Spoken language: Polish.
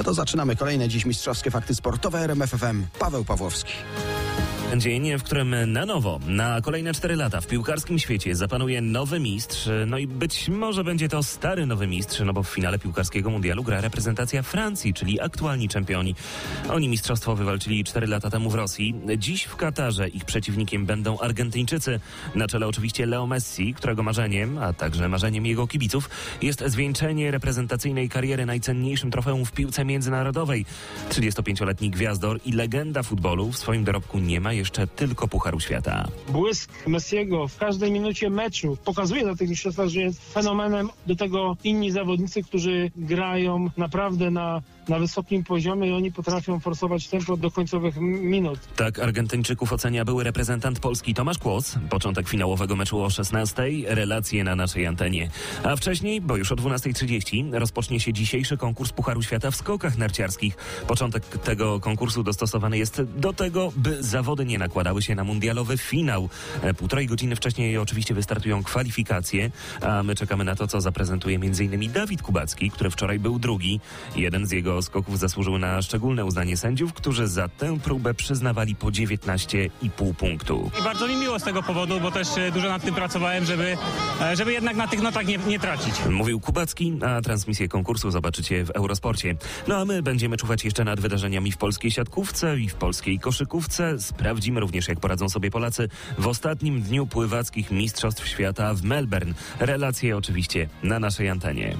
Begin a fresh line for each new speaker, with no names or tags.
No to zaczynamy kolejne dziś mistrzowskie fakty sportowe RMF FM. Paweł Pawłowski.
Dzień, w którym na nowo, na kolejne 4 lata w piłkarskim świecie zapanuje nowy mistrz. No i być może będzie to stary nowy mistrz, no bo w finale piłkarskiego mundialu gra reprezentacja Francji, czyli aktualni czempioni. Oni mistrzostwo wywalczyli 4 lata temu w Rosji. Dziś w Katarze ich przeciwnikiem będą Argentyńczycy. Na czele oczywiście Leo Messi, którego marzeniem, a także marzeniem jego kibiców jest zwieńczenie reprezentacyjnej kariery najcenniejszym trofeum w piłce międzynarodowej. 35-letni gwiazdor i legenda futbolu w swoim dorobku nie ma jeszcze tylko Pucharu Świata.
Błysk Messiego w każdej minucie meczu pokazuje na tych mistrzostwach, że jest fenomenem. Do tego inni zawodnicy, którzy grają naprawdę na, na wysokim poziomie i oni potrafią forsować tempo do końcowych minut.
Tak Argentyńczyków ocenia były reprezentant Polski Tomasz Kłos. Początek finałowego meczu o 16. Relacje na naszej antenie. A wcześniej, bo już o 12.30 rozpocznie się dzisiejszy konkurs Pucharu Świata w skokach narciarskich. Początek tego konkursu dostosowany jest do tego, by zawody nie nakładały się na mundialowy finał. E, Półtorej godziny wcześniej oczywiście wystartują kwalifikacje, a my czekamy na to, co zaprezentuje m.in. Dawid Kubacki, który wczoraj był drugi. Jeden z jego skoków zasłużył na szczególne uznanie sędziów, którzy za tę próbę przyznawali po 19,5 punktu.
I bardzo mi miło z tego powodu, bo też e, dużo nad tym pracowałem, żeby, e, żeby jednak na tych notach nie, nie tracić.
Mówił Kubacki, a transmisję konkursu zobaczycie w Eurosporcie. No a my będziemy czuwać jeszcze nad wydarzeniami w polskiej siatkówce i w polskiej koszykówce. Sprawdzimy również, jak poradzą sobie Polacy w ostatnim dniu pływackich Mistrzostw Świata w Melbourne. Relacje oczywiście na naszej antenie.